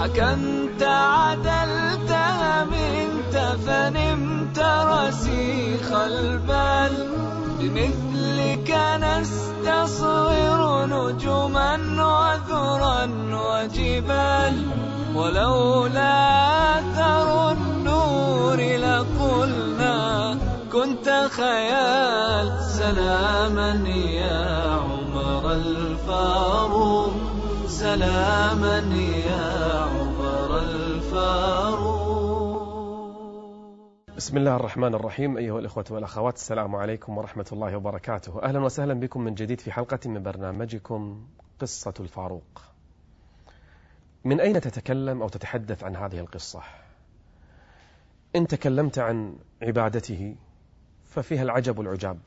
حكمت عدلت منت فنمت رسيخ البال. بمثلك نستصغر نجما وذرا وجبال. ولولا أثر النور لقلنا كنت خيال. سلاما يا عمر الفاروق سلاما يا بسم الله الرحمن الرحيم أيها الإخوة والأخوات السلام عليكم ورحمة الله وبركاته. أهلا وسهلا بكم من جديد في حلقة من برنامجكم قصة الفاروق. من أين تتكلم أو تتحدث عن هذه القصة؟ إن تكلمت عن عبادته ففيها العجب العجاب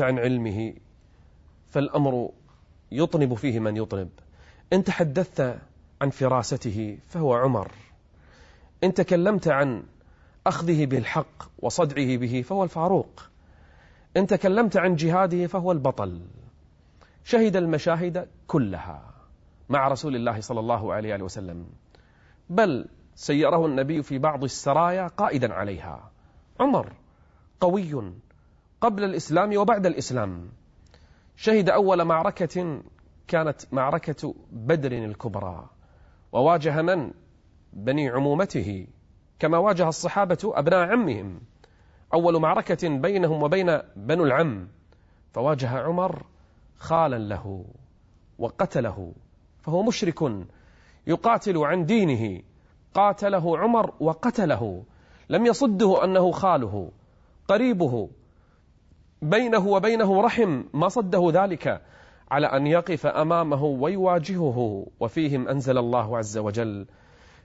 عن علمه فالأمر يطنب فيه من يطنب. إن تحدثت عن فراسته فهو عمر. إن تكلمت عن أخذه بالحق وصدعه به فهو الفاروق. إن تكلمت عن جهاده فهو البطل. شهد المشاهد كلها مع رسول الله صلى الله عليه وسلم. بل سيره النبي في بعض السرايا قائدا عليها. عمر قوي قبل الإسلام وبعد الإسلام. شهد أول معركة كانت معركة بدر الكبرى. وواجه من؟ بني عمومته. كما واجه الصحابة أبناء عمهم. أول معركة بينهم وبين بنو العم فواجه عمر خالا له وقتله فهو مشرك يقاتل عن دينه. قاتله عمر وقتله لم يصده أنه خاله. قريبه بينه وبينه رحم ما صده ذلك على أن يقف أمامه ويواجهه وفيهم أنزل الله عز وجل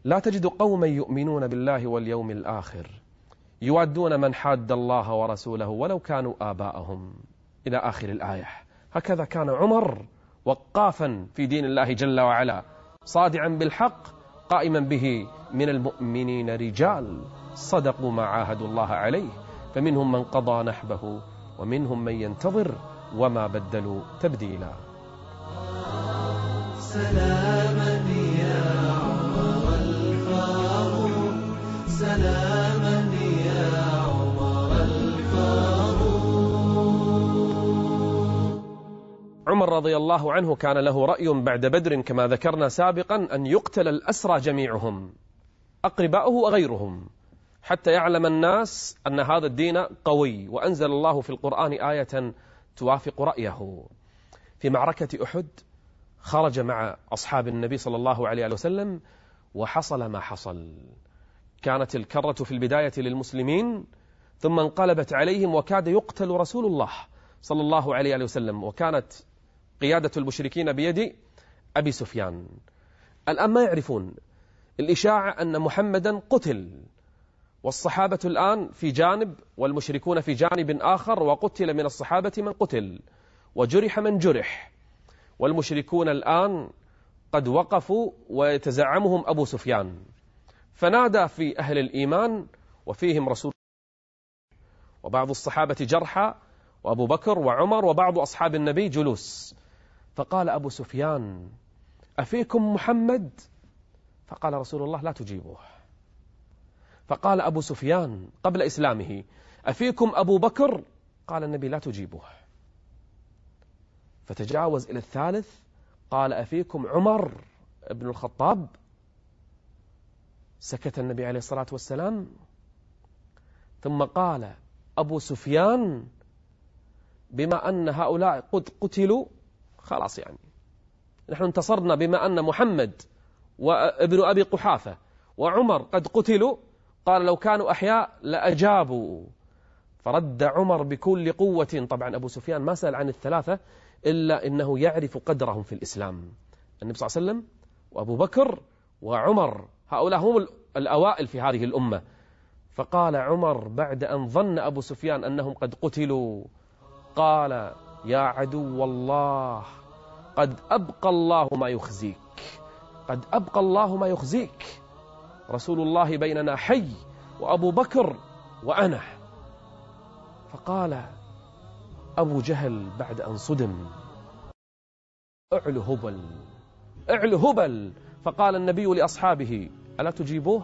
لا تجد قوما يؤمنون بالله واليوم الآخر يوادون من حاد الله ورسوله ولو كانوا آباءهم. إلى آخر الآية. هكذا كان عمر وقافا في دين الله جل وعلا صادعا بالحق قائما به من المؤمنين رجال صدقوا ما عاهدوا الله عليه. فمنهم من قضى نحبه ومنهم من ينتظر وما بدلوا تبديلا. سلاما عمر رضي الله عنه كان له رأي بعد بدر كما ذكرنا سابقا أن يقتل الأسرى جميعهم أقرباؤه وغيرهم حتى يعلم الناس أن هذا الدين قوي وأنزل الله في القرآن آية توافق رأيه. في معركة أحد خرج مع أصحاب النبي صلى الله عليه وسلم وحصل ما حصل. كانت الكرة في البداية للمسلمين ثم انقلبت عليهم وكاد يقتل رسول الله صلى الله عليه وسلم وكانت قيادة المشركين بيد أبي سفيان. الآن ما يعرفون الإشاعة أن محمدا قتل والصحابة الآن في جانب والمشركون في جانب آخر وقتل من الصحابة من قتل وجرح من جرح. والمشركون الآن قد وقفوا ويتزعمهم أبو سفيان. فنادى في أهل الإيمان وفيهم رسول وبعض الصحابة جرحى وأبو بكر وعمر وبعض أصحاب النبي جلوس. فقال أبو سفيان أفيكم محمد؟ فقال رسول الله لا تجيبوه. فقال أبو سفيان قبل إسلامه أفيكم أبو بكر؟ قال النبي لا تجيبوه. فتجاوز إلى الثالث قال أفيكم عمر بن الخطاب؟ سكت النبي عليه الصلاة والسلام. ثم قال أبو سفيان بما أن هؤلاء قد قتلوا خلاص يعني. نحن انتصرنا بما أن محمد وابن أبي قحافة وعمر قد قتلوا. قال لو كانوا أحياء لأجابوا. فرد عمر بكل قوة. طبعا أبو سفيان ما سأل عن الثلاثة إلا إنه يعرف قدرهم في الإسلام. النبي صلى الله عليه وسلم وأبو بكر وعمر هؤلاء هم الأوائل في هذه الأمة. فقال عمر بعد أن ظن أبو سفيان أنهم قد قتلوا قال يا عدو الله. قد أبقى الله ما يخزيك. قد أبقى الله ما يخزيك. رسول الله بيننا حي وأبو بكر وأنا. فقال أبو جهل بعد أن صدم اعل هبل اعل هبل. فقال النبي لأصحابه ألا تجيبوه؟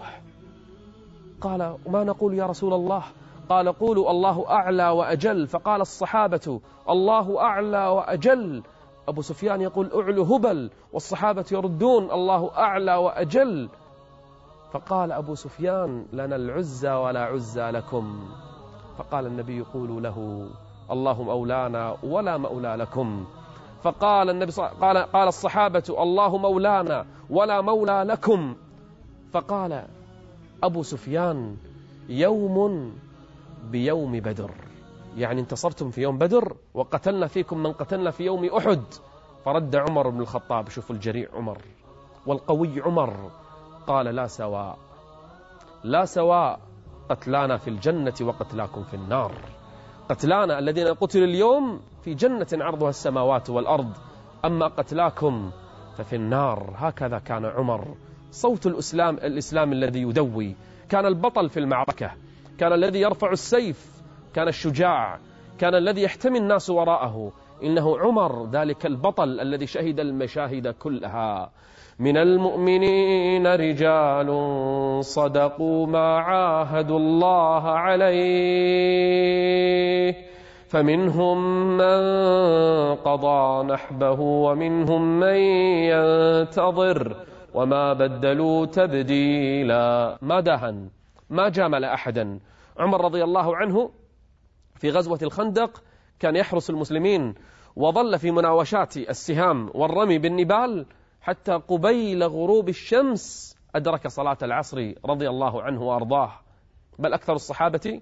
قال ما نقول يا رسول الله؟ قال قولوا الله أعلى وأجل. فقال الصحابة الله أعلى وأجل. أبو سفيان يقول أعلو هبل والصحابة يردون الله أعلى وأجل. فقال أبو سفيان لنا العزى ولا عزى لكم. فقال النبي قولوا له الله مولانا ولا مولى لكم. فقال النبي قال قال الصحابة الله مولانا ولا مولى لكم. فقال أبو سفيان يوم بيوم بدر. يعني انتصرتم في يوم بدر وقتلنا فيكم من قتلنا في يوم أحد. فرد عمر بن الخطاب شوفوا الجريء عمر والقوي عمر قال لا سواء لا سواء قتلانا في الجنة وقتلاكم في النار. قتلانا الذين قتلوا اليوم في جنة عرضها السماوات والأرض أما قتلاكم ففي النار. هكذا كان عمر. صوت الإسلام, الإسلام الذي يدوي. كان البطل في المعركة كان الذي يرفع السيف كان الشجاع كان الذي يحتمي الناس وراءه. إنه عمر ذلك البطل الذي شهد المشاهد كلها. من المؤمنين رجال صدقوا ما عاهدوا الله عليه. فمنهم من قضى نحبه ومنهم من ينتظر. وما بدلوا تبديلا. ما دهن ما جامل أحدا. عمر رضي الله عنه في غزوة الخندق كان يحرس المسلمين وظل في مناوشات السهام والرمي بالنبال حتى قبيل غروب الشمس أدرك صلاة العصر رضي الله عنه وأرضاه. بل أكثر الصحابة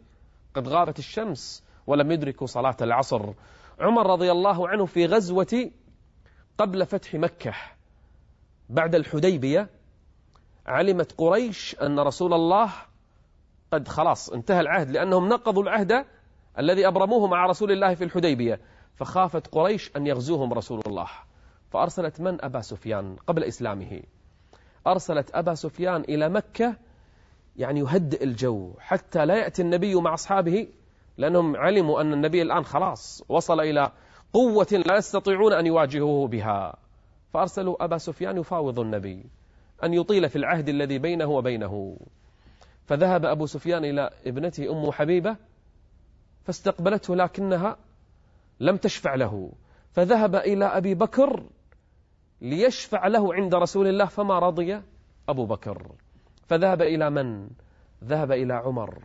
قد غابت الشمس ولم يدركوا صلاة العصر. عمر رضي الله عنه في غزوة قبل فتح مكة. بعد الحديبية علمت قريش أن رسول الله قد خلاص انتهى العهد لأنهم نقضوا العهد الذي أبرموه مع رسول الله في الحديبية فخافت قريش أن يغزوهم رسول الله. فأرسلت من أبا سفيان قبل إسلامه. أرسلت أبا سفيان إلى مكة يعني يهدئ الجو. حتى لا يأتي النبي مع أصحابه لأنهم علموا أن النبي الآن خلاص وصل إلى قوة لا يستطيعون أن يواجهوه بها. فأرسلوا أبا سفيان يفاوض النبي أن يطيل في العهد الذي بينه وبينه. فذهب أبو سفيان إلى ابنته أم حبيبة فاستقبلته لكنها لم تشفع له. فذهب إلى أبي بكر ليشفع له عند رسول الله فما رضي أبو بكر. فذهب إلى من؟ ذهب إلى عمر.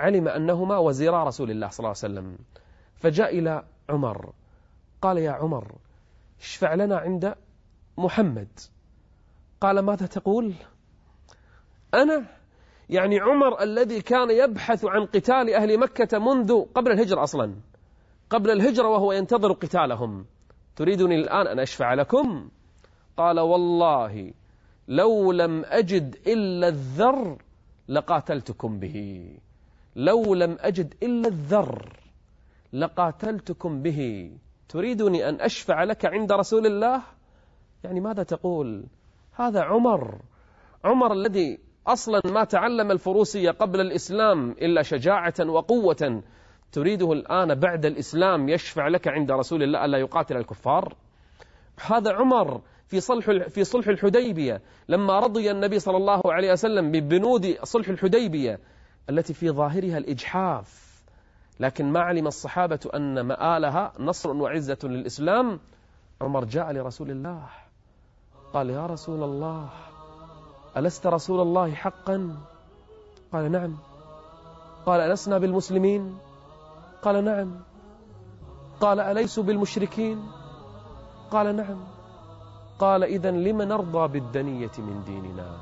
علم أنهما وزيرا رسول الله صلى الله عليه وسلم. فجاء إلى عمر. قال يا عمر اشفع لنا عند محمد. قال ماذا تقول؟ أنا يعني عمر الذي كان يبحث عن قتال أهل مكة منذ قبل الهجرة أصلا. قبل الهجرة وهو ينتظر قتالهم. تريدني الآن أن أشفع لكم؟ قال والله لو لم أجد إلا الذر لقاتلتكم به. لو لم أجد إلا الذر لقاتلتكم به. تريدني أن أشفع لك عند رسول الله؟ يعني ماذا تقول؟ هذا عمر. عمر الذي أصلا ما تعلم الفروسية قبل الإسلام إلا شجاعة وقوة تريده الآن بعد الإسلام يشفع لك عند رسول الله ألا يقاتل الكفار. هذا عمر في صلح في صلح الحديبية لما رضي النبي صلى الله عليه وسلم ببنود صلح الحديبية التي في ظاهرها الإجحاف. لكن ما علم الصحابة أن مآلها نصر وعزة للإسلام؟ عمر جاء لرسول الله قال يا رسول الله ألست رسول الله حقا؟ قال نعم. قال ألسنا بالمسلمين؟ قال نعم. قال أليسوا بالمشركين؟ قال نعم. قال إذا لم نرضى بالدنية من ديننا؟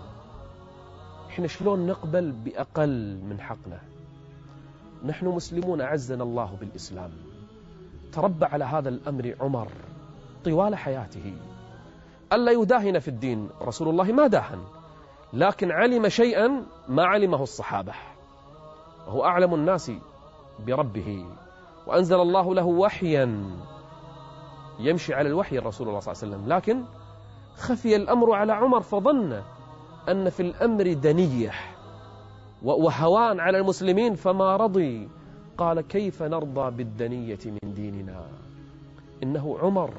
إحنا شلون نقبل بأقل من حقنا؟ نحن مسلمون أعزنا الله بالإسلام. تربى على هذا الأمر عمر طوال حياته. ألا يداهن في الدين رسول الله ما داهن. لكن علم شيئا ما علمه الصحابة. وهو أعلم الناس بربه. وأنزل الله له وحيا يمشي على الوحي الرسول الله صلى الله عليه وسلم. لكن خفي الأمر على عمر فظن أن في الأمر دنية وهوان على المسلمين فما رضي. قال كيف نرضى بالدنية من ديننا؟ إنه عمر.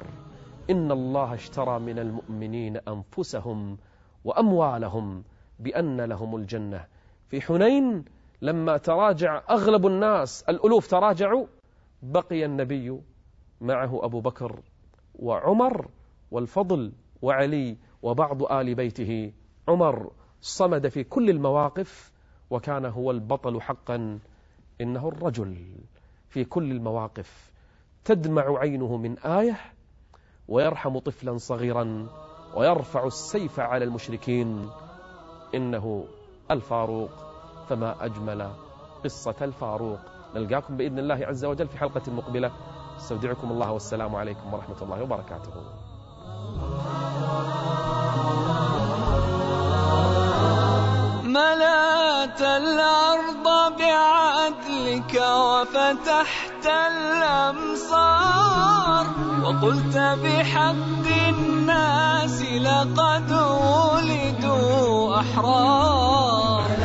إن الله اشترى من المؤمنين أنفسهم وأموالهم بأن لهم الجنة. في حنين لما تراجع أغلب الناس الألوف تراجعوا بقي النبي معه أبو بكر وعمر والفضل وعلي وبعض آل بيته. عمر صمد في كل المواقف وكان هو البطل حقا. إنه الرجل في كل المواقف تدمع عينه من آية ويرحم طفلا صغيرا. ويرفع السيف على المشركين. إنه الفاروق فما أجمل قصة الفاروق. نلقاكم بإذن الله عز وجل في حلقة مقبلة. أستودعكم الله والسلام عليكم ورحمة الله وبركاته. ملأت الأرض بعدلك وفتحت الأمصار. وقلت بحق الناس لقد ولدوا أحرار.